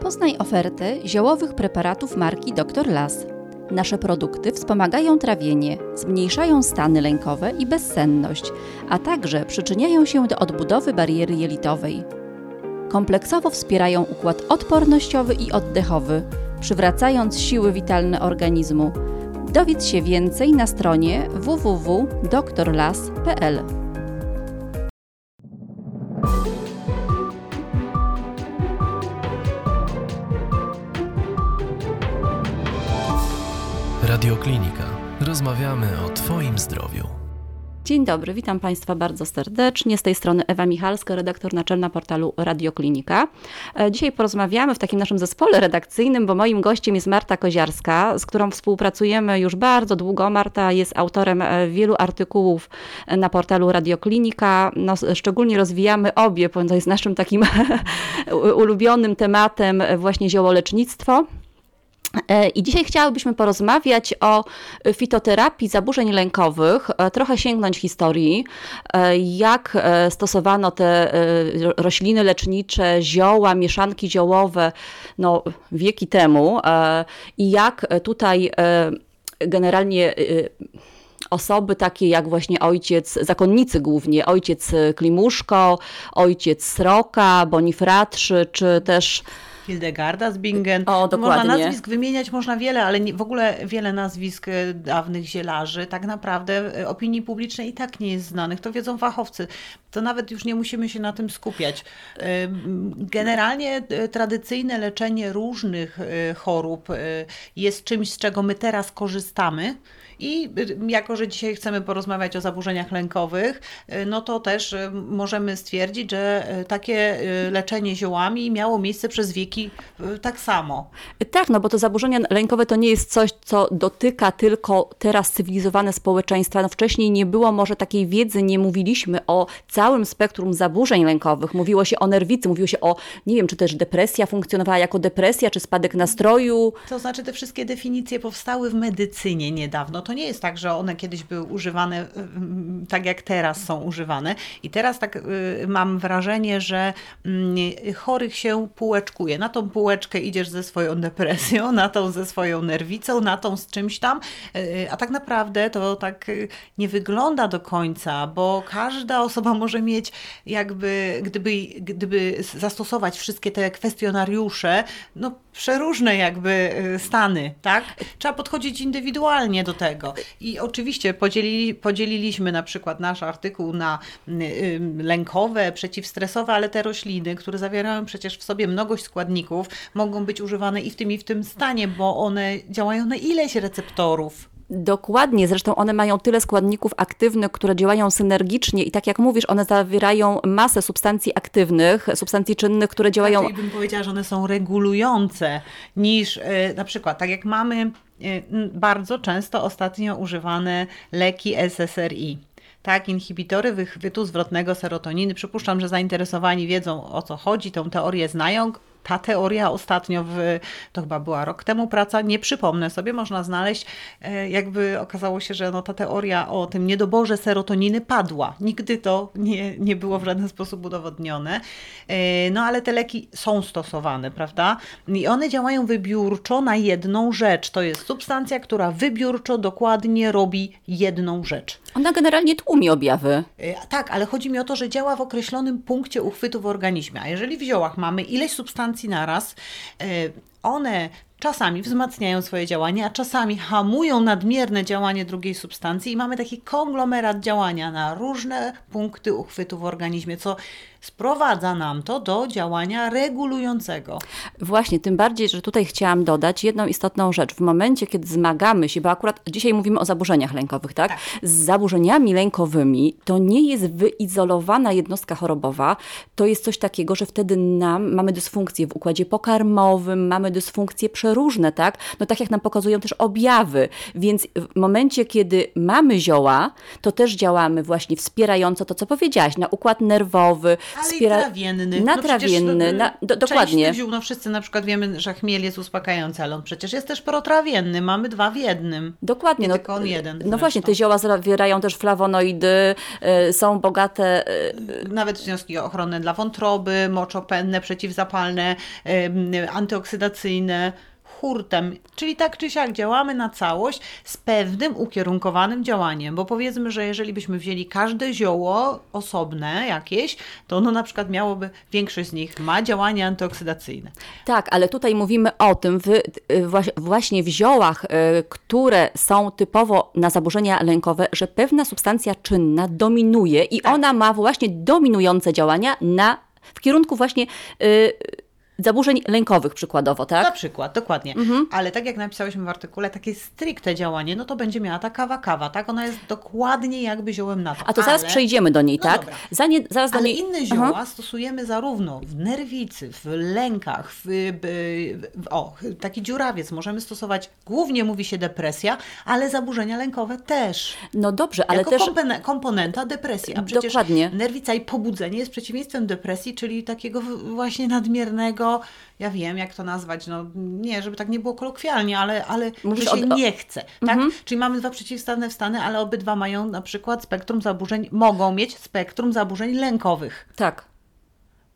Poznaj ofertę ziołowych preparatów marki Dr. Las. Nasze produkty wspomagają trawienie, zmniejszają stany lękowe i bezsenność, a także przyczyniają się do odbudowy bariery jelitowej. Kompleksowo wspierają układ odpornościowy i oddechowy, przywracając siły witalne organizmu. Dowiedz się więcej na stronie www.drlas.pl. Rozmawiamy o Twoim zdrowiu. Dzień dobry, witam Państwa bardzo serdecznie. Z tej strony Ewa Michalska, redaktor naczelna portalu Radioklinika. E, dzisiaj porozmawiamy w takim naszym zespole redakcyjnym, bo moim gościem jest Marta Koziarska, z którą współpracujemy już bardzo długo. Marta jest autorem e, wielu artykułów na portalu Radioklinika. No, szczególnie rozwijamy obie, bo to jest naszym takim ulubionym tematem właśnie ziołolecznictwo. E, I dzisiaj chciałybyśmy porozmawiać o fitoterapii zaburzeń lękowych, e, trochę sięgnąć historii, e, jak stosowano te rośliny lecznicze, zioła, mieszanki ziołowe no, wieki temu i jak tutaj generalnie osoby takie jak właśnie ojciec, zakonnicy głównie, ojciec Klimuszko, ojciec Sroka, Bonifratrzy, czy też Hildegarda z Bingen. O, dokładnie. Można nazwisk wymieniać, można wiele, ale nie, w ogóle wiele nazwisk e, dawnych zielarzy tak naprawdę e, opinii publicznej i tak nie jest znanych. To wiedzą fachowcy. To nawet już nie musimy się na tym skupiać. E, generalnie tradycyjne leczenie różnych chorób jest czymś, z czego my teraz korzystamy. I y, jako, że dzisiaj chcemy porozmawiać o zaburzeniach lękowych, y, no to też y, możemy stwierdzić, że takie leczenie ziołami miało miejsce przez wieki tak samo. Tak, no bo to zaburzenia lękowe to nie jest coś, co dotyka tylko teraz cywilizowane społeczeństwa. No wcześniej nie było może takiej wiedzy, nie mówiliśmy o całym spektrum zaburzeń lękowych. Mówiło się o nerwicy, mówiło się o, nie wiem, czy też depresja funkcjonowała jako depresja, czy spadek nastroju. To znaczy te wszystkie definicje powstały w medycynie niedawno to nie jest tak, że one kiedyś były używane y, y, tak jak teraz są używane. I teraz tak y, mam wrażenie, że mm, chorych się półeczkuje. Na tą półeczkę idziesz ze swoją depresją, na tą ze swoją nerwicą, na tą z czymś tam, a tak naprawdę to tak nie wygląda do końca, bo każda osoba może mieć jakby, gdyby, gdyby zastosować wszystkie te kwestionariusze, no przeróżne jakby stany, tak? Trzeba podchodzić indywidualnie do tego. I oczywiście podzielili, podzieliliśmy na przykład nasz artykuł na y, y, lękowe, przeciwstresowe, ale te rośliny, które zawierają przecież w sobie mnogość składników, mogą być używane i w tym, i w tym stanie, bo one działają na ileś receptorów. Dokładnie, zresztą one mają tyle składników aktywnych, które działają synergicznie i tak jak mówisz, one zawierają masę substancji aktywnych, substancji czynnych, które działają... Tak, bym powiedziała, że one są regulujące niż yy, na przykład, tak jak mamy Y, bardzo często ostatnio używane leki SSRI. Tak, inhibitory wychwytu zwrotnego serotoniny. Przypuszczam, że zainteresowani wiedzą o co chodzi, tą teorię znają ta teoria ostatnio, w, to chyba była rok temu praca, nie przypomnę sobie, można znaleźć, e, jakby okazało się, że no ta teoria o tym niedoborze serotoniny padła. Nigdy to nie, nie było w żaden sposób udowodnione. E, no ale te leki są stosowane, prawda? I one działają wybiórczo na jedną rzecz. To jest substancja, która wybiórczo dokładnie robi jedną rzecz. Ona generalnie tłumi objawy. E, tak, ale chodzi mi o to, że działa w określonym punkcie uchwytu w organizmie. A jeżeli w ziołach mamy ileś substancji naraz, e, one czasami wzmacniają swoje działanie, a czasami hamują nadmierne działanie drugiej substancji i mamy taki konglomerat działania na różne punkty uchwytu w organizmie, co sprowadza nam to do działania regulującego. Właśnie, tym bardziej, że tutaj chciałam dodać jedną istotną rzecz. W momencie, kiedy zmagamy się, bo akurat dzisiaj mówimy o zaburzeniach lękowych, tak? tak. Z zaburzeniami lękowymi to nie jest wyizolowana jednostka chorobowa, to jest coś takiego, że wtedy nam mamy dysfunkcję w układzie pokarmowym, mamy dysfunkcje przeróżne, tak? No tak jak nam pokazują też objawy, więc w momencie, kiedy mamy zioła, to też działamy właśnie wspierająco to, co powiedziałaś, na układ nerwowy, Ale wspiera... i trawienny. Natrawienny, no na, do, dokładnie. ziół, no wszyscy na przykład wiemy, że chmiel jest uspokajający, ale on przecież jest też protrawienny. Mamy dwa w jednym. Dokładnie. Nie no, tylko on jeden No właśnie, te zioła zawierają też flawonoidy, y, są bogate y, Nawet związki ochronne dla wątroby, moczopenne, przeciwzapalne, em, antyoksydacyjne, hurtem. Czyli tak czy siak działamy na całość z pewnym ukierunkowanym działaniem, bo powiedzmy, że jeżeli byśmy wzięli każde zioło osobne jakieś, to ono na przykład miałoby, większość z nich ma działanie antyoksydacyjne. Tak, ale tutaj mówimy o tym w, y, właśnie w ziołach, y, które są typowo na zaburzenia lękowe, że pewna substancja czynna dominuje i Tak. ona ma właśnie dominujące działania na, w kierunku właśnie y, zaburzeń lękowych przykładowo, Na tak? przykład, dokładnie. Ale tak jak napisałyśmy w artykule, takie stricte działanie, no to będzie miała ta kawa kawa, tak? Ona jest dokładnie jakby ziołem na to. A to zaraz Ale- przejdziemy do niej, No tak? dobra. Za nie, zaraz do Ale niej... inne Aha. zioła stosujemy zarówno w nerwicy, w lękach, w, w, o, taki dziurawiec możemy stosować, głównie mówi się depresja, ale zaburzenia lękowe też. No dobrze, ale jako też... kompone- komponenta depresji. A przecież Dokładnie. nerwica i pobudzenie jest przeciwieństwem depresji, czyli takiego właśnie nadmiernego, ja wiem jak to nazwać, no nie, żeby tak nie było kolokwialnie, ale, ale Mówisz że się o- Mhm. o- nie chce. Tak? Czyli mamy dwa przeciwstawne stany, ale obydwa mają na przykład spektrum zaburzeń, mogą mieć spektrum zaburzeń lękowych. Tak.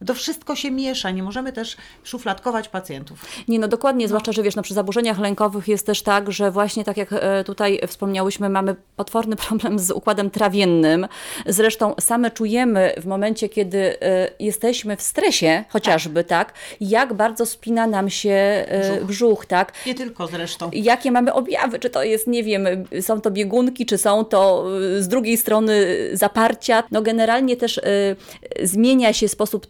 To wszystko się miesza, nie możemy też szufladkować pacjentów. Nie, no dokładnie, zwłaszcza, że wiesz, no przy zaburzeniach lękowych jest też tak, że właśnie tak jak e, tutaj wspomniałyśmy, mamy potworny problem z układem trawiennym. Zresztą same czujemy w momencie, kiedy e, jesteśmy w stresie, chociażby, tak, jak bardzo spina nam się e, Brzuch. brzuch, tak. Nie tylko zresztą. Jakie mamy objawy? Czy to jest, nie wiem, są to biegunki, czy są to z drugiej strony zaparcia? No generalnie też y, zmienia się sposób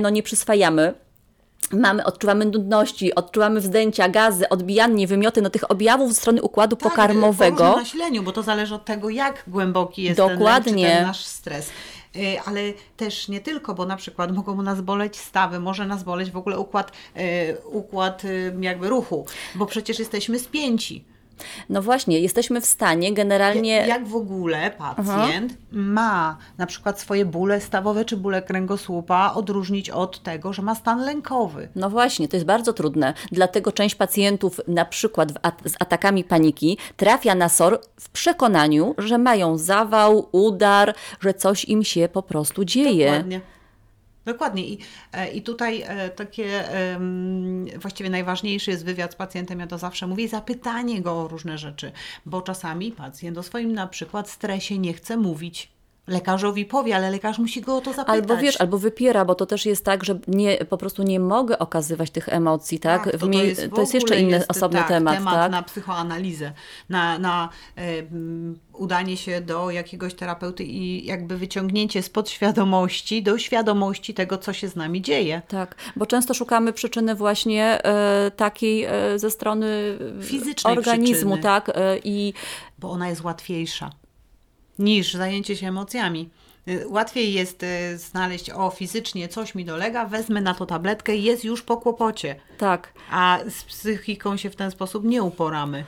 no nie przyswajamy. Mamy, odczuwamy nudności, odczuwamy wzdęcia, gazy, odbijanie, wymioty, no tych objawów ze strony układu Tak, pokarmowego. po różnym nasileniu, bo to zależy od tego, jak głęboki jest ten, lęk, Dokładnie. ten nasz stres. Y, Ale też nie tylko, bo na przykład mogą nas boleć stawy, może nas boleć w ogóle układ, y, układ jakby ruchu, bo przecież jesteśmy spięci. No właśnie, jesteśmy w stanie generalnie... Jak w ogóle pacjent ma na przykład swoje bóle stawowe czy bóle kręgosłupa odróżnić od tego, że ma stan lękowy. No właśnie, to jest bardzo trudne. Dlatego część pacjentów, na przykład at- z atakami paniki, trafia na SOR w przekonaniu, że mają zawał, udar, że coś im się po prostu dzieje. Dokładnie. Dokładnie. I, e, I tutaj e, takie właściwie najważniejszy jest wywiad z pacjentem, ja to zawsze mówię, zapytanie go o różne rzeczy, bo czasami pacjent o swoim na przykład stresie nie chce mówić. Lekarzowi powie, ale lekarz musi go o to zapytać. Albo wiesz, albo wypiera, bo to też jest tak, że nie, po prostu nie mogę okazywać tych emocji, tak? Tak, to, to, jest, to jest jeszcze inny jest, osobny tak, temat, temat tak? na psychoanalizę, na, na e, udanie się do jakiegoś terapeuty i jakby wyciągnięcie z podświadomości do świadomości tego, co się z nami dzieje. Tak, bo często szukamy przyczyny właśnie e, takiej e, ze strony Fizycznej organizmu, przyczyny. tak? E, I bo ona jest łatwiejsza niż zajęcie się emocjami. Y, Łatwiej jest y, znaleźć, o fizycznie coś mi dolega, wezmę na to tabletkę i jest już po kłopocie. tak. A z psychiką się w ten sposób nie uporamy.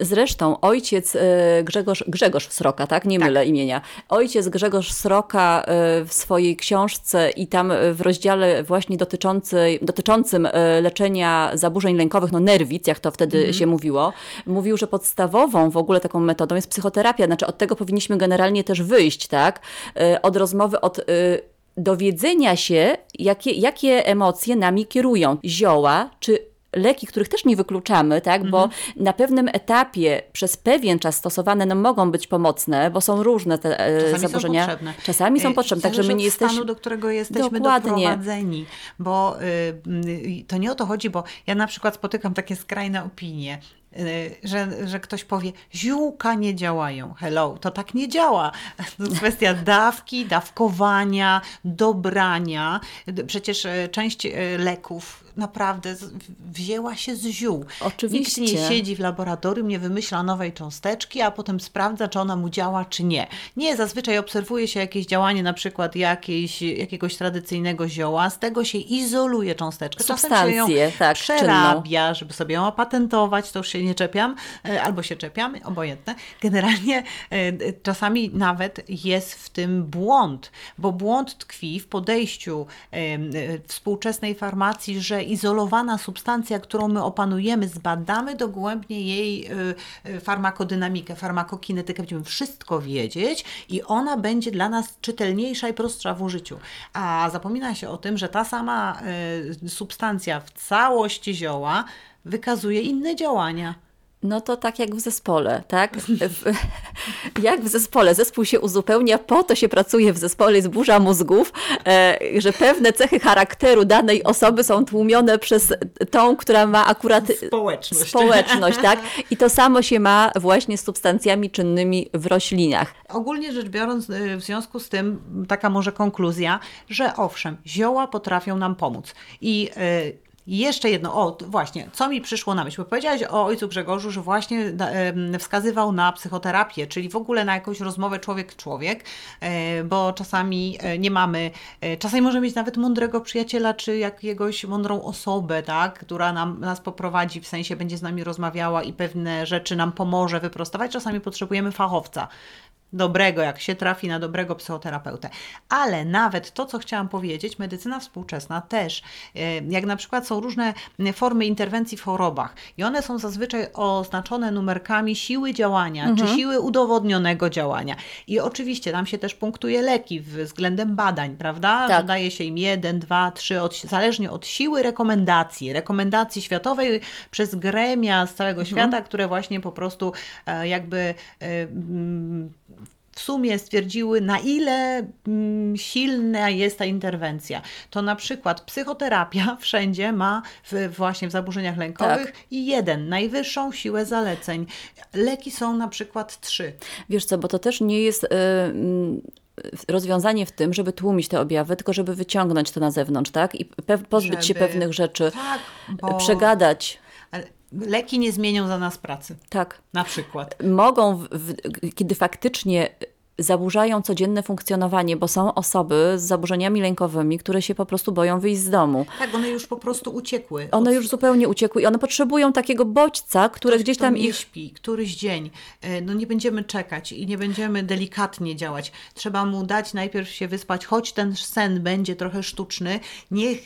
Zresztą ojciec e, Grzegorz, Grzegorz Sroka, tak? Nie Tak. mylę imienia. Ojciec Grzegorz Sroka e, w swojej książce i tam w rozdziale właśnie dotyczący, dotyczącym e, leczenia zaburzeń lękowych, no nerwic, jak to wtedy Mhm. się mówiło, mówił, że podstawową w ogóle taką metodą jest psychoterapia. Znaczy od tego powinniśmy generalnie też wyjść, tak? Od rozmowy, od dowiedzenia się, jakie, jakie emocje nami kierują. Zioła czy leki, których też nie wykluczamy, tak? bo na pewnym etapie przez pewien czas stosowane no, mogą być pomocne, bo są różne te e, Czasami zaburzenia. są potrzebne. Czasami są Y, potrzebne, także my nie jesteśmy... stanu, do którego jesteśmy Dokładnie. doprowadzeni. Bo y, y, to nie o to chodzi, bo ja na przykład spotykam takie skrajne opinie, y, że, że ktoś powie, ziółka nie działają. Hello, to tak nie działa. To jest kwestia dawki, dawkowania, dobrania. Przecież y, część leków naprawdę wzięła się z ziół. Oczywiście. Nikt nie siedzi w laboratorium, nie wymyśla nowej cząsteczki, a potem sprawdza, czy ona mu działa, czy nie. Nie, zazwyczaj obserwuje się jakieś działanie, na przykład jakiejś, jakiegoś tradycyjnego zioła, z tego się izoluje cząsteczkę. Czasem się ją Substancję, tak, przerabia, żeby sobie ją opatentować, to już się nie czepiam, e, albo się czepiam, obojętne. Generalnie e, czasami nawet jest w tym błąd, bo błąd tkwi w podejściu e, współczesnej farmacji, że izolowana substancja, którą my opanujemy, zbadamy dogłębnie jej e, e, farmakodynamikę, farmakokinetykę, będziemy wszystko wiedzieć i ona będzie dla nas czytelniejsza i prostsza w użyciu. A zapomina się o tym, że ta sama e, substancja w całości zioła wykazuje inne działania. No to tak jak w zespole, tak? W, jak w zespole. Zespół się uzupełnia, po to się pracuje w zespole, jest burza mózgów, e, że pewne cechy charakteru danej osoby są tłumione przez tą, która ma akurat Społeczność. społeczność, tak? I to samo się ma właśnie z substancjami czynnymi w roślinach. Ogólnie rzecz biorąc, y, w związku z tym taka może konkluzja, że owszem, zioła potrafią nam pomóc. I y, jeszcze jedno, o właśnie, co mi przyszło na myśl, bo powiedziałaś o ojcu Grzegorzu, że właśnie wskazywał na psychoterapię, czyli w ogóle na jakąś rozmowę człowiek-człowiek, e, bo czasami e, nie mamy, e, czasami możemy mieć nawet mądrego przyjaciela, czy jakiegoś mądrą osobę, tak, która nam, nas poprowadzi, w sensie będzie z nami rozmawiała i pewne rzeczy nam pomoże wyprostować, czasami potrzebujemy fachowca dobrego, jak się trafi na dobrego psychoterapeutę. Ale nawet to, co chciałam powiedzieć, medycyna współczesna też, e, jak na przykład są różne formy interwencji w chorobach i one są zazwyczaj oznaczone numerkami siły działania, czy siły udowodnionego działania. I oczywiście tam się też punktuje leki względem badań, prawda? Tak. Daje się im jeden, dwa, trzy, od, zależnie od siły rekomendacji, rekomendacji światowej przez gremia z całego świata, które właśnie po prostu e, jakby e, w sumie stwierdziły, na ile mm, silna jest ta interwencja. To na przykład psychoterapia wszędzie ma w, właśnie w zaburzeniach lękowych Tak. i jeden, najwyższą siłę zaleceń. Leki są na przykład trzy. Wiesz co, bo to też nie jest y, mm, rozwiązanie w tym, żeby tłumić te objawy, tylko żeby wyciągnąć to na zewnątrz, tak? I pozbyć się Żeby- pewnych rzeczy, Tak, bo przegadać. Leki nie zmienią za nas pracy. Tak. Na przykład. mogą, w, w, kiedy faktycznie zaburzają codzienne funkcjonowanie, bo są osoby z zaburzeniami lękowymi, które się po prostu boją wyjść z domu. Tak, one już po prostu uciekły. One już zupełnie uciekły i one potrzebują takiego bodźca, który gdzieś kto tam nie ich... śpi, któryś dzień, e, no nie będziemy czekać i nie będziemy delikatnie działać. Trzeba mu dać najpierw się wyspać, choć ten sen będzie trochę sztuczny, niech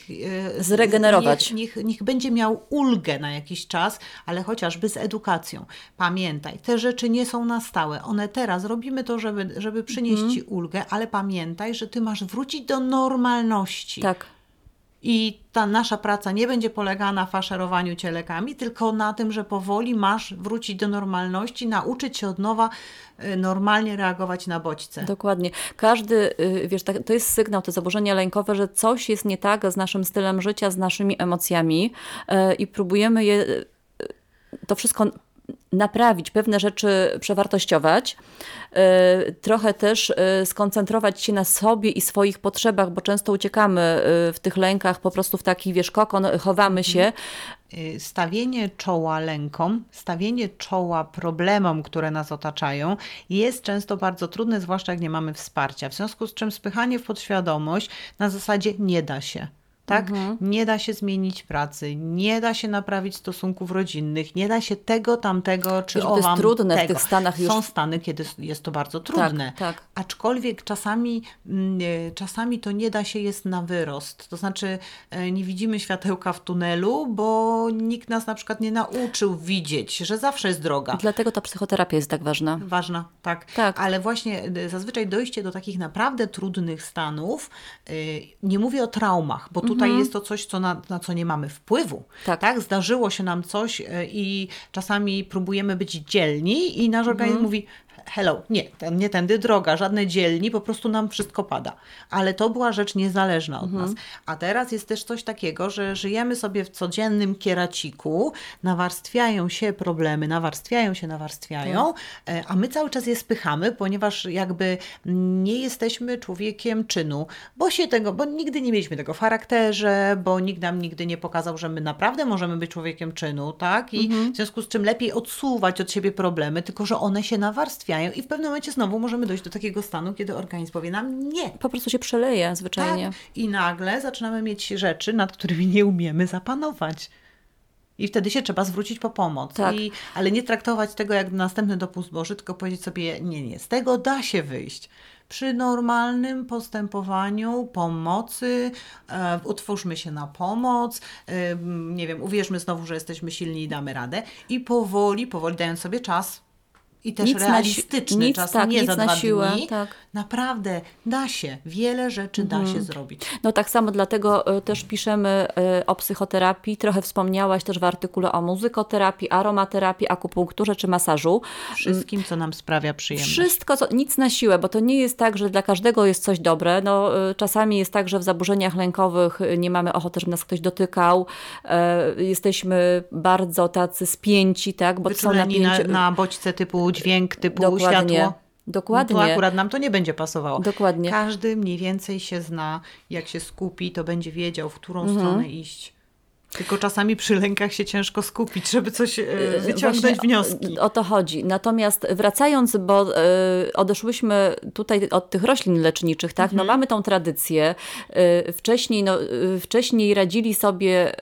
e, Zregenerować. Niech, niech, niech będzie miał ulgę na jakiś czas, ale chociażby z edukacją. Pamiętaj, te rzeczy nie są na stałe. One teraz robimy to, żeby, żeby przynieść Mhm. ci ulgę, ale pamiętaj, że ty masz wrócić do normalności. Tak. I ta nasza praca nie będzie polegała na faszerowaniu cię lekami, tylko na tym, że powoli masz wrócić do normalności, nauczyć się od nowa y, normalnie reagować na bodźce. Dokładnie. Każdy, y, wiesz, tak- to jest sygnał, te zaburzenia lękowe, że coś jest nie tak z naszym stylem życia, z naszymi emocjami y, i próbujemy je, to wszystko naprawić, pewne rzeczy przewartościować, y, trochę też y, skoncentrować się na sobie i swoich potrzebach, bo często uciekamy y, w tych lękach po prostu w taki, wiesz, kokon, chowamy się. Stawienie czoła lękom, stawienie czoła problemom, które nas otaczają, jest często bardzo trudne, zwłaszcza jak nie mamy wsparcia. W związku z czym spychanie w podświadomość na zasadzie nie da się. Tak? Nie da się zmienić pracy, nie da się naprawić stosunków rodzinnych, nie da się tego, tamtego, czy Wiesz, że to jest trudne w tego. tych stanach już- Są stany, kiedy jest to bardzo trudne. tak. Aczkolwiek czasami, mm, e, czasami to nie da się jest na wyrost. To znaczy e, nie widzimy światełka w tunelu, bo nikt nas na przykład nie nauczył widzieć, że zawsze jest droga. Dlatego ta psychoterapia jest tak ważna. Ważna, tak. Tak. Ale właśnie y, zazwyczaj dojście do takich naprawdę trudnych stanów, nie mówię o traumach, bo tutaj jest to coś, co na, na co nie mamy wpływu. Mhm. Tak. Zdarzyło się nam coś y, i czasami próbujemy być dzielni i nasz Mhm. organizm mówi hello, nie, ten, nie tędy droga, żadne dzielni, po prostu nam wszystko pada. Ale to była rzecz niezależna od Mhm. nas. A teraz jest też coś takiego, że żyjemy sobie w codziennym kieraciku, nawarstwiają się problemy, nawarstwiają się, nawarstwiają, e, a my cały czas je spychamy, ponieważ jakby nie jesteśmy człowiekiem czynu, bo się tego, bo nigdy nie mieliśmy tego w charakterze, bo nikt nam nigdy nie pokazał, że my naprawdę możemy być człowiekiem czynu, tak? I Mhm. w związku z czym lepiej odsuwać od siebie problemy, tylko że one się nawarstwiają i w pewnym momencie znowu możemy dojść do takiego stanu, kiedy organizm powie nam nie. Po prostu się przeleje zwyczajnie. Tak. I nagle zaczynamy mieć rzeczy, nad którymi nie umiemy zapanować. I wtedy się trzeba zwrócić po pomoc. Tak. I, ale nie traktować tego jak następny dopust Boży, tylko powiedzieć sobie, nie, nie, z tego da się wyjść. Przy normalnym postępowaniu pomocy, e, utwórzmy się na pomoc, e, nie wiem, uwierzmy znowu, że jesteśmy silni i damy radę. I powoli, powoli dając sobie czas. I też Nic na realistyczny nic, czas, tak, nie za na dwa siłę, dni. tak. Naprawdę da się, wiele rzeczy da Mhm. się zrobić. No tak samo dlatego e, też piszemy e, o psychoterapii. Trochę wspomniałaś też w artykule o muzykoterapii, aromaterapii, akupunkturze czy masażu. Wszystkim, co nam sprawia przyjemność. Wszystko, co, nic na siłę, bo to nie jest tak, że dla każdego jest coś dobre. No, y, czasami jest tak, że w zaburzeniach lękowych nie mamy ochoty, żeby nas ktoś dotykał. E, jesteśmy bardzo tacy spięci, tak? Bo są Wyczuleni na, na bodźce typu dźwięk, typu Dokładnie. światło. Dokładnie. No to akurat nam to nie będzie pasowało. Dokładnie. Każdy mniej więcej się zna, jak się skupi, to będzie wiedział, w którą Mhm. stronę iść. Tylko czasami przy lękach się ciężko skupić, żeby coś e, wyciągnąć Właśnie wnioski. O, o to chodzi. Natomiast wracając, bo e, odeszłyśmy tutaj od tych roślin leczniczych, tak? Mhm. No mamy tą tradycję. E, wcześniej, no, wcześniej radzili sobie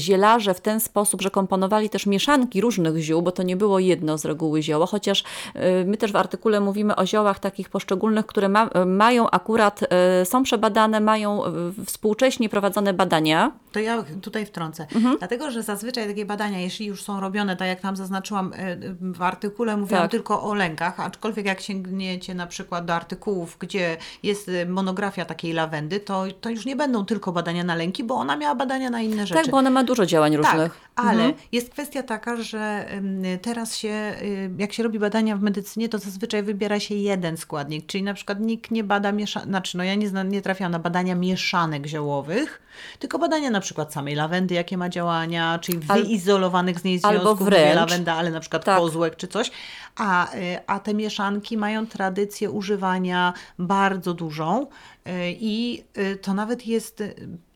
zielarze w ten sposób, że komponowali też mieszanki różnych ziół, bo to nie było jedno z reguły zioło, chociaż e, my też w artykule mówimy o ziołach takich poszczególnych, które ma, mają akurat, e, są przebadane, mają współcześnie prowadzone badania. To ja tutaj wtrącę. Mhm. Dlatego, że zazwyczaj takie badania, jeśli już są robione, tak jak tam zaznaczyłam w artykule, mówiłam Tak. tylko o lękach, aczkolwiek jak sięgniecie na przykład do artykułów, gdzie jest monografia takiej lawendy, to, to już nie będą tylko badania na lęki, bo ona miała badania na inne rzeczy. Tak, bo ona ma dużo działań różnych. Tak, ale Mhm. jest kwestia taka, że teraz się, y, jak się robi badania w medycynie, to zazwyczaj wybiera się jeden składnik, czyli na przykład nikt nie bada mieszanek, znaczy no ja nie, zna, nie na badania mieszanek ziołowych, tylko badania na przykład samej lawendy, jakie ma działania, czyli Al- wyizolowanych z niej albo związków, wręcz- nie lawenda, ale na przykład Tak. kozłek czy coś, a, y, a te mieszanki mają tradycję używania bardzo dużą y, i to nawet jest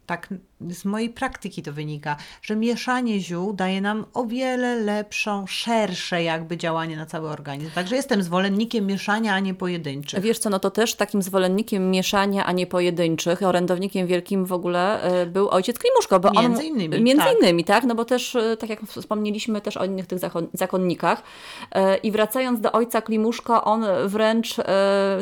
tak z mojej praktyki to wynika, że mieszanie ziół daje nam o wiele lepszą, szersze jakby działanie na cały organizm. Także jestem zwolennikiem mieszania, a nie pojedynczych. Wiesz co, no to też takim zwolennikiem mieszania, a nie pojedynczych, orędownikiem wielkim w ogóle e, był ojciec Klimuszko. Bo Między on, innymi, Między tak. innymi, tak? No bo też, e, tak jak wspomnieliśmy też o innych tych zakon, zakonnikach. E, I wracając do ojca Klimuszko, on wręcz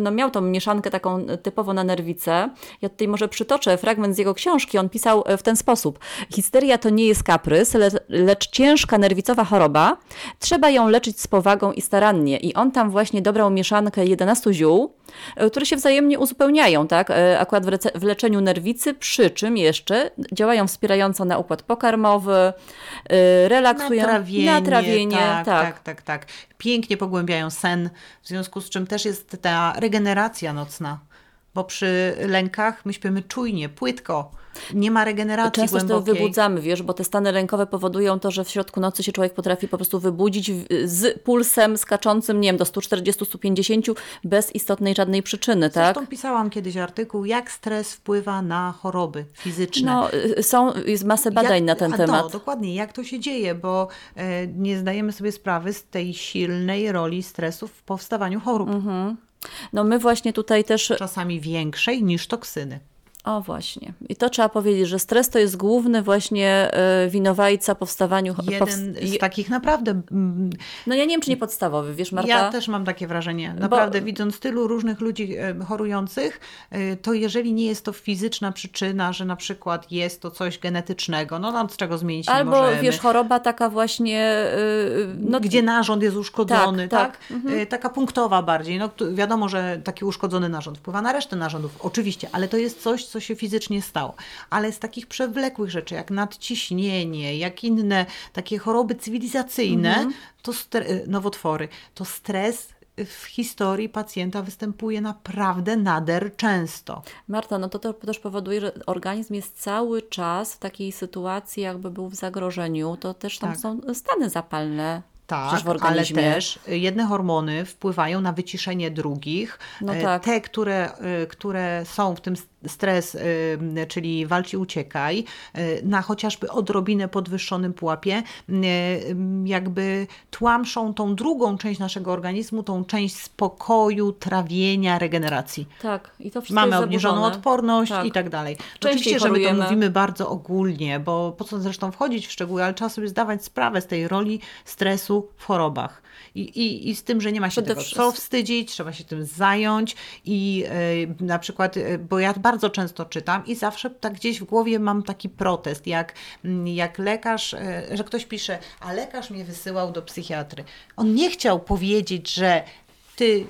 no miał tą mieszankę taką typowo na nerwicę. Ja tutaj może przytoczę fragment z jego książki. On pisał w ten sposób. Histeria to nie jest kaprys, le, lecz ciężka nerwicowa choroba. Trzeba ją leczyć z powagą i starannie. I on tam właśnie dobrał mieszankę 11 ziół, e, które się wzajemnie uzupełniają, tak? E, Akurat w, w leczeniu nerwicy, przy czym jeszcze działają wspierająco na układ pokarmowy, e, relaksują Natrawienie, natrawienie, tak, tak. tak, tak, tak. Pięknie pogłębiają sen, w związku z czym też jest ta regeneracja nocna. Bo przy lękach my śpimy czujnie, płytko. Nie ma regeneracji Często głębokiej. wybudzamy, wiesz, bo te stany lękowe powodują to, że w środku nocy się człowiek potrafi po prostu wybudzić z pulsem skaczącym, nie wiem, do 140-150 bez istotnej żadnej przyczyny, tak? Zresztą pisałam kiedyś artykuł, jak stres wpływa na choroby fizyczne. No, y, są, jest masę badań Jak- na ten temat. No, dokładnie, jak to się dzieje, bo e, nie zdajemy sobie sprawy z tej silnej roli stresu w powstawaniu chorób. Mhm. No my właśnie tutaj też Czasami większej niż toksyny. O właśnie. I to trzeba powiedzieć, że stres to jest główny właśnie y, winowajca powstaniu... Jeden powst- z takich naprawdę. mm, No ja nie wiem, czy nie podstawowy, wiesz Marta? Ja też mam takie wrażenie. Naprawdę, widząc tylu różnych ludzi e, chorujących, e, to jeżeli nie jest to fizyczna przyczyna, że na przykład jest to coś genetycznego, no nam z czego zmienić nie Albo możemy. wiesz, choroba taka właśnie... no, gdzie narząd jest uszkodzony, Tak, tak? tak. Y, Taka punktowa bardziej. No, wiadomo, że taki uszkodzony narząd wpływa na resztę narządów, oczywiście, ale to jest coś, co się fizycznie stało. Ale z takich przewlekłych rzeczy, jak nadciśnienie, jak inne takie choroby cywilizacyjne, Mhm. to y, nowotwory, to stres w historii pacjenta występuje naprawdę nader często. Marta, no to, to też powoduje, że organizm jest cały czas w takiej sytuacji, jakby był w zagrożeniu. To też tam Tak. są stany zapalne Tak, ale też jedne hormony wpływają na wyciszenie drugich. No E, tak. Te, które, e, które są w tym stres, y, czyli walcz i uciekaj, y, na chociażby odrobinę podwyższonym pułapie, y, jakby tłamszą tą drugą część naszego organizmu, tą część spokoju, trawienia, regeneracji. Tak, i to wszystko Mamy jest obniżoną zaburzone. odporność Tak. i tak dalej. Częściej Oczywiście, że my to mówimy bardzo ogólnie, bo po co zresztą wchodzić w szczegóły, ale trzeba sobie zdawać sprawę z tej roli stresu w chorobach. I, i, i z tym, że nie ma się Przede tego co wstydzić, trzeba się tym zająć i e, na przykład, bo ja bardzo często czytam i zawsze tak gdzieś w głowie mam taki protest, jak, mm, jak lekarz, e, że ktoś pisze, a lekarz mnie wysyłał do psychiatry. On nie chciał powiedzieć, że ty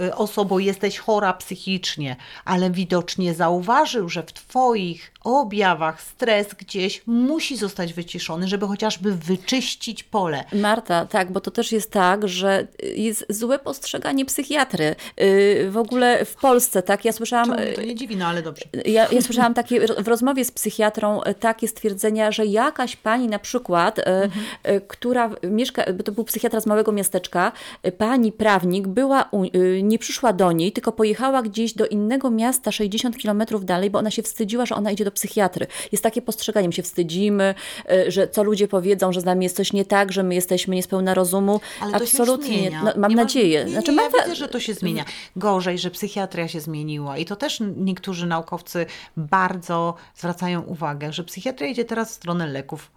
y, osobą jesteś chora psychicznie, ale widocznie zauważył, że w Twoich objawach stres gdzieś musi zostać wyciszony, żeby chociażby wyczyścić pole. Marta, tak, bo to też jest tak, że jest złe postrzeganie psychiatry. Yy, W ogóle w Polsce, tak, ja słyszałam... Mnie to nie dziwi, no ale dobrze. Ja, ja słyszałam takie w rozmowie z psychiatrą e, takie stwierdzenia, że jakaś pani na przykład, e, która mieszka, bo to był psychiatra z małego miasteczka, pani prawnik była, u, nie przyszła do niej, tylko pojechała gdzieś do innego miasta 60 kilometrów dalej, bo ona się wstydziła, że ona idzie do psychiatry. Jest takie postrzeganie, my się wstydzimy, e, że co ludzie powiedzą, że z nami jest coś nie tak, że my jesteśmy niespełna rozumu. Ale to Absolutnie. się zmienia. No, mam Nie ma- nadzieję. Nie, Znaczy, nie, mam ja widzę, że to się zmienia. Gorzej, że psychiatria się zmieniła i to też niektórzy naukowcy bardzo zwracają uwagę, że psychiatria idzie teraz w stronę leków.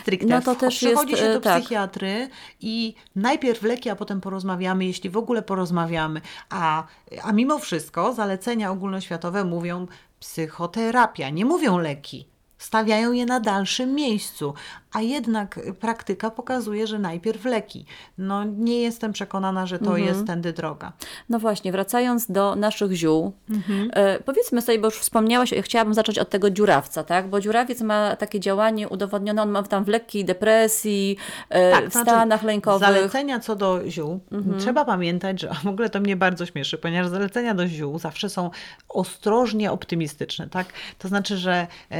Stricte. No to też Przychodzi jest, się e, do tak. psychiatry i najpierw leki, a potem porozmawiamy, jeśli w ogóle porozmawiamy. A, a mimo wszystko zalecenia ogólnoświatowe mówią psychoterapia, nie mówią leki. Stawiają je na dalszym miejscu, a jednak praktyka pokazuje, że najpierw leki. No nie jestem przekonana, że to jest tędy droga. No właśnie, wracając do naszych ziół, Mhm. e, powiedzmy sobie, bo już wspomniałaś, ja chciałabym zacząć od tego dziurawca, tak? Bo dziurawiec ma takie działanie udowodnione, on ma tam w lekkiej depresji, e, Tak, w znaczy stanach lękowych. Zalecenia co do ziół, trzeba pamiętać, że w ogóle to mnie bardzo śmieszy, ponieważ zalecenia do ziół zawsze są ostrożnie optymistyczne, tak? To znaczy, że e,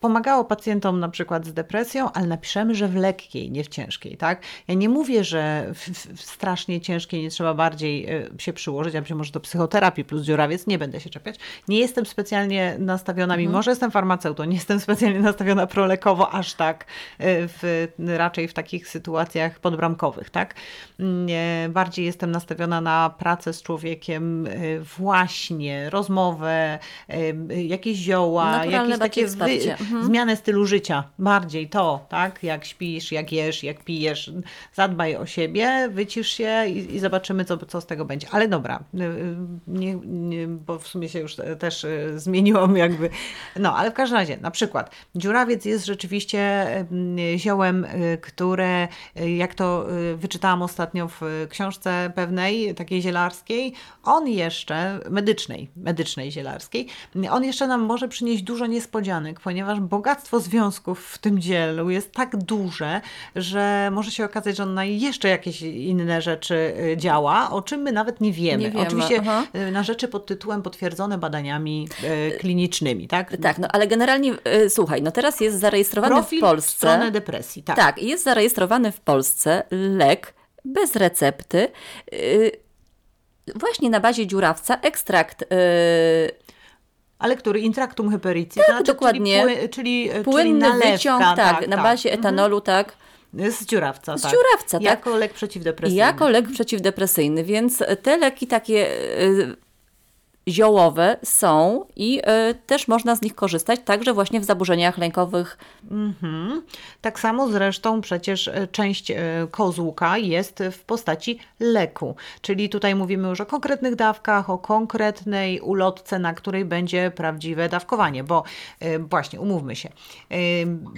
pomagało pacjentom na przykład z depresją, ale napiszemy, że w lekkiej, nie w ciężkiej, tak? Ja nie mówię, że w, w, strasznie ciężkiej nie trzeba bardziej e, się przyłożyć, ja być może do psychoterapii plus dziurawiec, nie będę się czepiać. Nie jestem specjalnie nastawiona, mimo że jestem farmaceutą, nie jestem specjalnie nastawiona prolekowo, aż tak e, w, raczej w takich sytuacjach podbramkowych, tak? Bardziej jestem nastawiona na pracę z człowiekiem, e, właśnie rozmowę, jakieś zioła, Naturalne jakieś takie takie wy. Mhm. zmianę stylu życia, bardziej to, tak? Jak śpisz, jak jesz, jak pijesz, zadbaj o siebie, wycisz się i, i zobaczymy, co, co z tego będzie. Ale dobra, y, y, nie, nie, bo w sumie się już te- też y, zmieniłam jakby. No, ale w każdym razie, na przykład dziurawiec jest rzeczywiście ziołem, które, jak to wyczytałam ostatnio w książce pewnej, takiej zielarskiej, on jeszcze, medycznej, medycznej zielarskiej, on jeszcze nam może przynieść dużo niespodzianek, ponieważ bogactwo związków w tym dzielu jest tak duże, że może się okazać, że on na jeszcze jakieś inne rzeczy y, działa, o czym my nawet nie wiemy. Nie wiemy, Oczywiście aha. y, na rzeczy pod tytułem potwierdzone badaniami y, klinicznymi, tak? Tak, no ale generalnie, słuchaj, no teraz jest zarejestrowany Profil w Polsce. stronę depresji, tak. Tak, jest zarejestrowany w Polsce lek bez recepty. Właśnie na bazie dziurawca, ekstrakt Ale który? Intraktum hyperici, tak, dokładnie. Czyli, pły, czyli, czyli płynny nalewka, wyciąg, tak, na bazie etanolu, tak. Z dziurawca, Z tak. dziurawca, tak. Jako lek przeciwdepresyjny. Jako lek przeciwdepresyjny, więc te leki takie y, ziołowe są i y, też można z nich korzystać, także właśnie w zaburzeniach lękowych. Mhm. Tak samo zresztą przecież e, część e, kozłka jest w postaci leku, czyli tutaj mówimy już o konkretnych dawkach, o konkretnej ulotce, na której będzie prawdziwe dawkowanie, bo e, właśnie, umówmy się, e,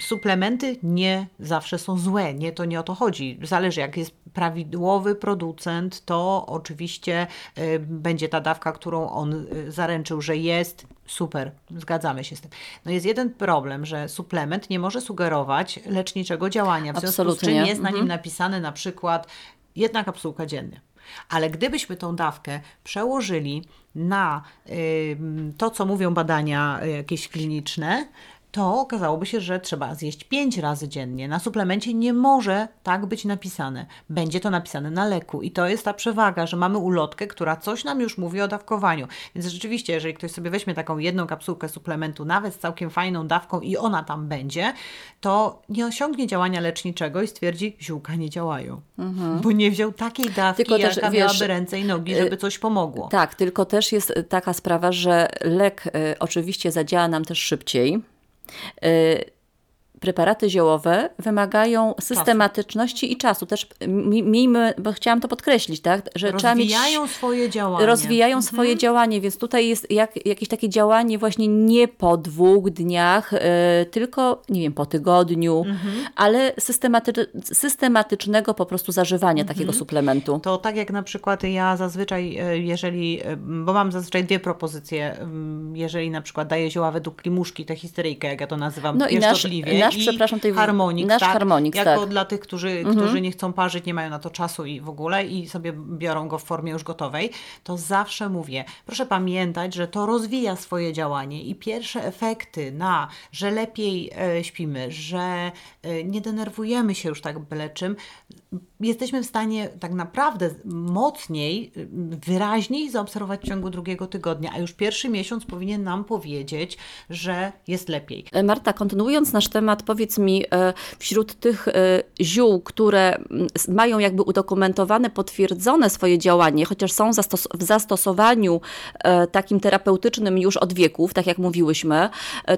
suplementy nie zawsze są złe, nie, to nie o to chodzi. Zależy, jak jest prawidłowy producent, to oczywiście e, będzie ta dawka, którą on e, zaręczył, że jest, super, zgadzamy się z tym. No jest jeden problem, że suplement nie może sugerować leczniczego działania, w związku z czym jest na nim Mhm. napisane na przykład jedna kapsułka dziennie. Ale gdybyśmy tą dawkę przełożyli na ym, to, co mówią badania y, jakieś kliniczne, to okazałoby się, że trzeba zjeść 5 razy dziennie. Na suplemencie nie może tak być napisane. Będzie to napisane na leku i to jest ta przewaga, że mamy ulotkę, która coś nam już mówi o dawkowaniu. Więc rzeczywiście, jeżeli ktoś sobie weźmie taką jedną kapsułkę suplementu, nawet z całkiem fajną dawką i ona tam będzie, to nie osiągnie działania leczniczego i stwierdzi, ziółka nie działają. Bo nie wziął takiej dawki, Mhm. Tylko też, jaka wiesz, miałaby ręce i nogi, żeby coś pomogło. Tak, tylko też jest taka sprawa, że lek y, oczywiście zadziała nam też szybciej. Y, preparaty ziołowe wymagają systematyczności i czasu. Też mi- miejmy, bo chciałam to podkreślić, tak, że trzeba mieć Rozwijają swoje działanie. rozwijają swoje działanie, więc tutaj jest jak, jakieś takie działanie właśnie nie po dwóch dniach, y, tylko nie wiem, po tygodniu, ale systematy- systematycznego po prostu zażywania takiego suplementu. To tak jak na przykład ja zazwyczaj, e, jeżeli, e, bo mam zazwyczaj dwie propozycje, mm, jeżeli na przykład daję zioła według klimuszki, tę histeryjkę, jak ja to nazywam, No i nasz- nasz, i przepraszam, tej- harmonik, nasz tak? harmonik, jako tak. Mhm. dla tych, którzy, którzy nie chcą parzyć, nie mają na to czasu i w ogóle i sobie biorą go w formie już gotowej, to zawsze mówię, proszę pamiętać, że to rozwija swoje działanie i pierwsze efekty na, że lepiej e, śpimy, że e, nie denerwujemy się już tak byle czym, jesteśmy w stanie tak naprawdę mocniej, y, wyraźniej zaobserwować w ciągu drugiego tygodnia, a już pierwszy miesiąc powinien nam powiedzieć, że jest lepiej. E, Marta, kontynuując nasz temat, powiedz mi, e, wśród tych e, ziół, które mm, mają jakby udokumentowane, potwierdzone swoje działanie, chociaż są zastos- w zastosowaniu e, takim terapeutycznym już od wieków, tak jak mówiłyśmy,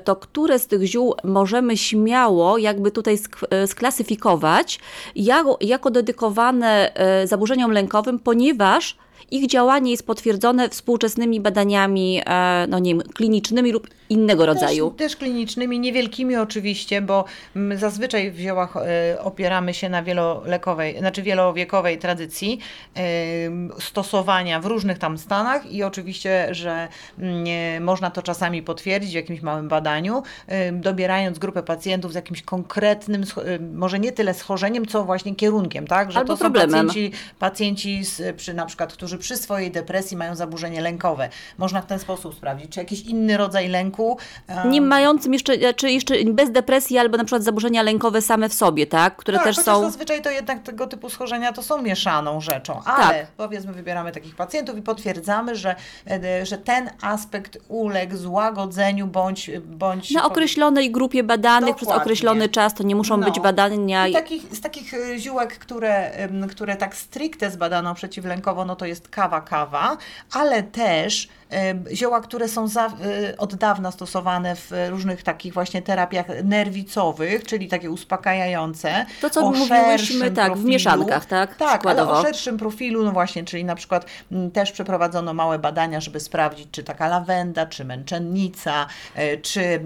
to które z tych ziół możemy śmiało jakby tutaj sk- sklasyfikować jako, jako dedykowane zaburzeniom lękowym, ponieważ ich działanie jest potwierdzone współczesnymi badaniami, e, no nie wiem, klinicznymi lub innego rodzaju. Też, też klinicznymi, niewielkimi oczywiście, bo mm, zazwyczaj w ziołach e, opieramy się na wielolekowej, znaczy wielowiekowej tradycji stosowania w różnych tam stanach i oczywiście, że mm, można to czasami potwierdzić w jakimś małym badaniu, dobierając grupę pacjentów z jakimś konkretnym, może nie tyle schorzeniem, co właśnie kierunkiem, tak? Że Albo to są problemem. pacjenci, pacjenci z, przy na przykład, którzy przy swojej depresji mają zaburzenie lękowe. Można w ten sposób sprawdzić, czy jakiś inny rodzaj lęku e, Nie mającym jeszcze, czy jeszcze bez depresji, albo na przykład zaburzenia lękowe same w sobie, tak? Które tak, też są. zazwyczaj to jednak tego typu schorzenia to są mieszaną rzeczą, ale Tak. powiedzmy wybieramy takich pacjentów i potwierdzamy, że, e, że ten aspekt uległ złagodzeniu bądź... bądź Na określonej grupie badanych przez Dokładnie. określony czas, to nie muszą być No. badania. I takich, z takich e, ziółek, które, które tak stricte zbadano przeciwlękowo, no to jest kawa, kawa, ale też zioła, które są za, e, od dawna stosowane w różnych takich właśnie terapiach nerwicowych, czyli takie uspokajające. To, co szerszym tak, w profilu. mieszankach, tak? Tak, ale o szerszym profilu, no właśnie, czyli na przykład m, też przeprowadzono małe badania, żeby sprawdzić, czy taka lawenda, czy męczennica, e, czy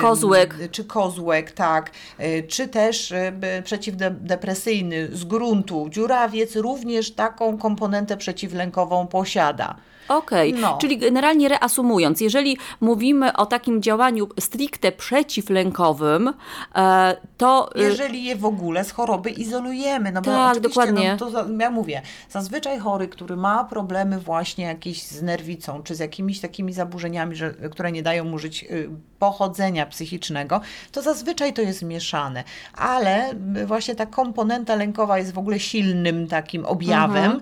Kozłek. czy kozłek, tak, y, czy też y, przeciwdepresyjny z gruntu. Dziurawiec również taką komponentę przeciwlękową posiada. Okej, No. czyli generalnie reasumując, jeżeli mówimy o takim działaniu stricte przeciwlękowym, e, to y, Jeżeli je w ogóle z choroby izolujemy. No bo Tak, dokładnie. No, to ja mówię, zazwyczaj chory, który ma problemy właśnie jakieś z nerwicą, czy z jakimiś takimi zaburzeniami, że, które nie dają mu żyć y, pochodzenia psychicznego, to zazwyczaj to jest mieszane. Ale y, właśnie ta komponenta lękowa jest w ogóle silnym takim objawem Mhm.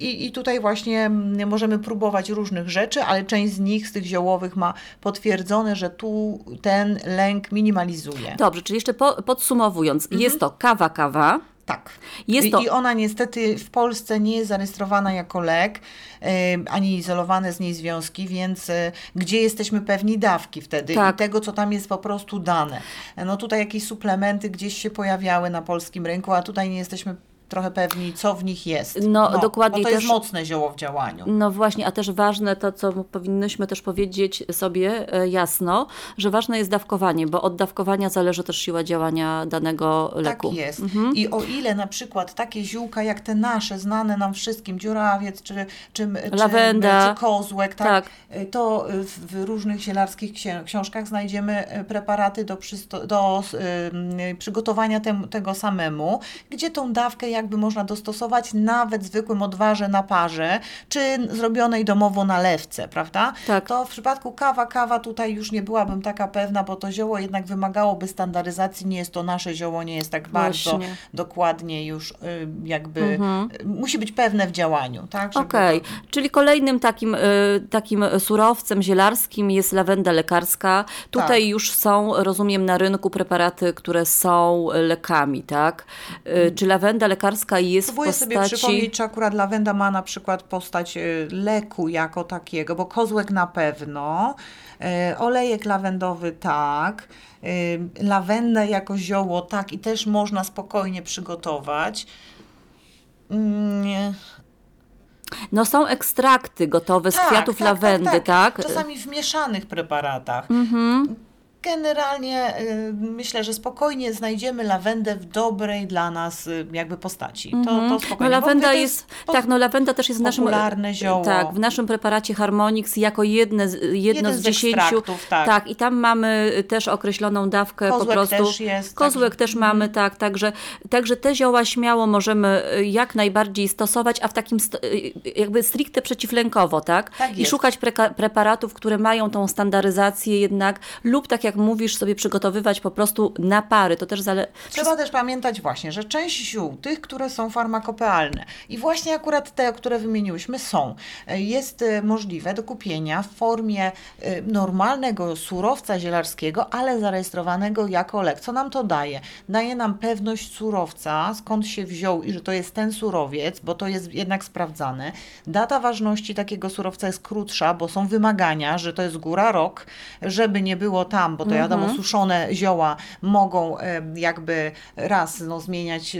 I, i tutaj właśnie mm, możemy próbować różnych rzeczy, ale część z nich, z tych ziołowych ma potwierdzone, że tu ten lęk minimalizuje. dobrze, czyli jeszcze po, podsumowując, Mhm. jest to kawa, kawa. Tak. Jest I, to- I ona niestety w Polsce nie jest zarejestrowana jako lek, ani izolowane z niej związki, więc e, gdzie jesteśmy pewni dawki wtedy Tak. i tego, co tam jest po prostu dane. No tutaj jakieś suplementy gdzieś się pojawiały na polskim rynku, a tutaj nie jesteśmy trochę pewni, co w nich jest. No, dokładnie, Bo to jest też- mocne zioło w działaniu. No właśnie, a też ważne to, co powinnyśmy też powiedzieć sobie e, jasno, że ważne jest dawkowanie, bo od dawkowania zależy też siła działania danego leku. Tak jest. Mhm. I o ile na przykład takie ziółka jak te nasze, znane nam wszystkim, dziurawiec czy, czy, Lawenda. czy, czy kozłek, tak, Tak. to w, w różnych zielarskich książkach znajdziemy e, preparaty do, do y, przygotowania tem, tego samemu, gdzie tą dawkę jakby można dostosować nawet zwykłym odwarze na parze, czy zrobionej domowo nalewce, prawda? Tak. To w przypadku kawa, kawa tutaj już nie byłabym taka pewna, bo to zioło jednak wymagałoby standaryzacji, nie jest to nasze zioło, nie jest tak bardzo Właśnie. dokładnie już y, jakby, y, musi być pewne w działaniu, tak? żeby Okej, to- czyli kolejnym takim, y, takim surowcem zielarskim jest lawenda lekarska. Tutaj Tak. już są, rozumiem, na rynku preparaty, które są lekami, tak? Y, Czy lawenda lekarska jest w Próbuję sobie postaci... przypomnieć, czy akurat lawenda ma na przykład postać y, leku jako takiego, bo kozłek na pewno, y, olejek lawendowy tak, y, lawendę jako zioło tak i też można spokojnie przygotować. Mm, nie. No są ekstrakty gotowe z Tak, kwiatów tak, lawendy, tak? Czasami w mieszanych preparatach. Mhm. Generalnie y, myślę, że spokojnie znajdziemy lawendę w dobrej dla nas y, jakby postaci. To, to No spokojnie. bo lawenda jest, po- tak, no lawenda też jest w naszym, popularne zioło. tak, w naszym preparacie Harmonix jako jedne, jedno Jeden z dziesięciu, ekstraktów, tak. i tam mamy też określoną dawkę po Kozłek prostu. też jest, Kozłek także- też mamy, tak, także, także te zioła śmiało możemy y, jak najbardziej stosować, a w takim jakby stricte przeciwlękowo, tak? Tak I jest. szukać preparatów, które mają tą standaryzację jednak, lub tak jak mówisz, sobie przygotowywać po prostu na pary, to też zależy. Trzeba też pamiętać właśnie, że część ziół, tych, które są farmakopealne i właśnie akurat te, które wymieniłyśmy są, e, jest e, możliwe do kupienia w formie e, normalnego surowca zielarskiego, ale zarejestrowanego jako lek. Co nam to daje? Daje nam pewność surowca, skąd się wziął i że to jest ten surowiec, bo to jest jednak sprawdzane. Data ważności takiego surowca jest krótsza, bo są wymagania, że to jest góra rok, żeby nie było tam, bo to wiadomo, suszone zioła mogą jakby raz no, zmieniać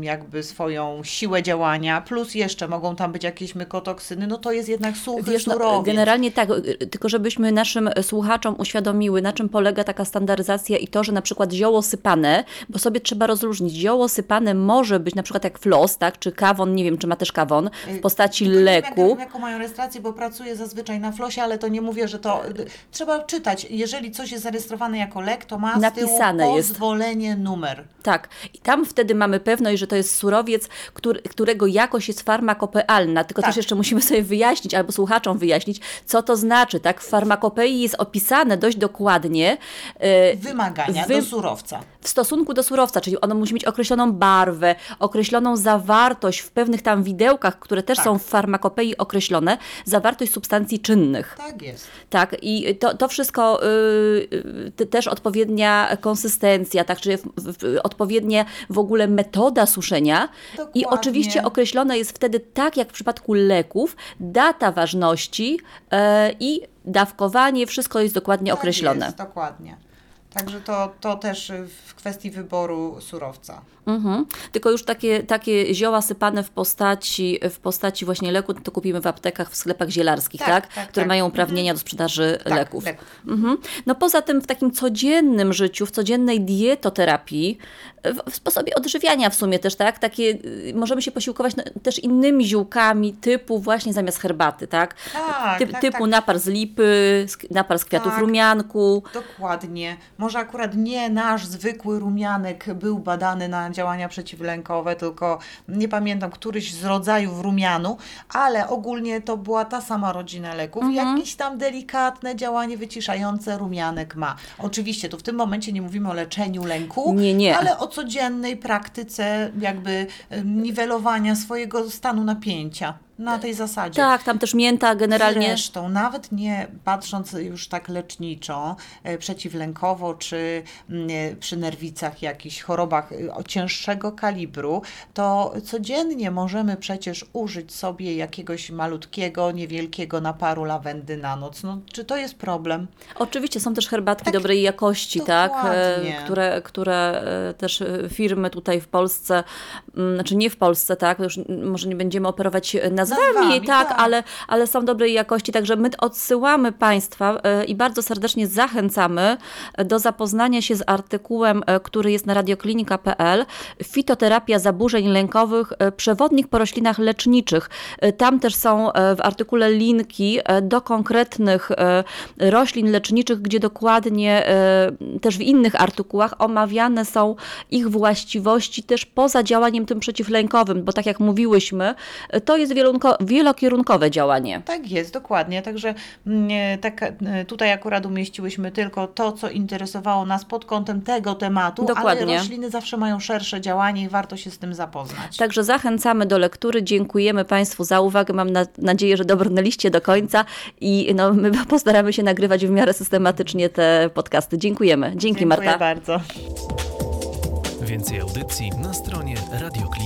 jakby swoją siłę działania, plus jeszcze mogą tam być jakieś mykotoksyny, no to jest jednak suchy Wiesz, no, generalnie tak, y, tylko żebyśmy naszym słuchaczom uświadomiły, na czym polega taka standaryzacja i to, że na przykład zioło sypane, bo sobie trzeba rozróżnić, zioło sypane może być na przykład jak flos, tak, czy kawon, nie wiem, czy ma też kawon, w postaci Tylko nie wiem, leku. Jak, jaką mają rejestrację, bo pracuję zazwyczaj na flosie, ale to nie mówię, że to... Trzeba czytać. Jeżeli coś jest zarejestrowane jako lek, to ma Napisane tyłu jest. pozwolenie, numer. Tak, i tam wtedy mamy pewność, że to jest surowiec, który, którego jakość jest farmakopealna, tylko Tak. też jeszcze musimy sobie wyjaśnić, albo słuchaczom wyjaśnić, co to znaczy, tak, w farmakopei jest opisane dość dokładnie, y, Wymagania Wy- do surowca. w stosunku do surowca, czyli ono musi mieć określoną barwę, określoną zawartość w pewnych tam widełkach, które też Tak. są w farmakopei określone, zawartość substancji czynnych. Tak jest. Tak, i to, to wszystko y, też odpowiednia konsystencja, tak, w, odpowiednia w ogóle metoda suszenia. I Dokładnie. oczywiście określone jest wtedy, tak jak w przypadku leków, data ważności e, i dawkowanie, wszystko jest dokładnie Tak określone. Jest, dokładnie. Także to, to też w kwestii wyboru surowca. Mhm. Tylko już takie, takie zioła sypane w postaci, w postaci właśnie leku, to kupimy w aptekach, w sklepach zielarskich, tak? Tak, tak, Które tak. mają uprawnienia do sprzedaży Tak, leków. Mhm. No poza tym w takim codziennym życiu, w codziennej dietoterapii, w, w sposobie odżywiania w sumie też, tak? Takie, y, możemy się posiłkować no, też innymi ziółkami typu właśnie zamiast herbaty, tak? Tak, Typ, tak, typu napar z lipy, napar z kwiatów rumianku. Dokładnie. Może akurat nie nasz zwykły rumianek był badany na działania przeciwlękowe, tylko nie pamiętam, któryś z rodzajów rumianu, ale ogólnie to była ta sama rodzina leków. Mhm. Jakieś tam delikatne działanie wyciszające rumianek ma. Oczywiście tu w tym momencie nie mówimy o leczeniu lęku, Nie, nie. ale o codziennej praktyce jakby niwelowania swojego stanu napięcia na tej zasadzie. Tak, tam też mięta generalnie. Zresztą, nawet nie patrząc już tak leczniczo, e, przeciwlękowo, czy mm, e, przy nerwicach, jakichś chorobach o cięższego kalibru, to codziennie możemy przecież użyć sobie jakiegoś malutkiego, niewielkiego naparu lawendy na noc. No, czy to jest problem? Oczywiście są też herbatki Tak, dobrej jakości, tak, e, które, które też firmy tutaj w Polsce, mm, znaczy nie w Polsce, tak, już mm, może nie będziemy operować nazwami, Nazwami, tak, tak. Ale, ale są dobrej jakości, także my odsyłamy Państwa e, i bardzo serdecznie zachęcamy do zapoznania się z artykułem, e, który jest na radioklinika.pl Fitoterapia zaburzeń lękowych, e, przewodnik po roślinach leczniczych. E, Tam też są e, w artykule linki e, do konkretnych e, roślin leczniczych, gdzie dokładnie e, też w innych artykułach omawiane są ich właściwości też poza działaniem tym przeciwlękowym, bo tak jak mówiłyśmy, e, to jest wielunko- wielokierunkowe działanie. Tak jest, dokładnie. Także mm, e, tak, e, tutaj akurat umieściłyśmy tylko to, co interesowało nas pod kątem tego tematu, Dokładnie. ale rośliny zawsze mają szersze działanie i warto się z tym zapoznać. Także zachęcamy do lektury. Dziękujemy Państwu za uwagę. Mam na, nadzieję, że dobrnęliście do końca i no, my postaramy się nagrywać w miarę systematycznie te podcasty. Dziękujemy. Dzięki Dziękuję Marta. bardzo. Więcej audycji na stronie radioklinika.pl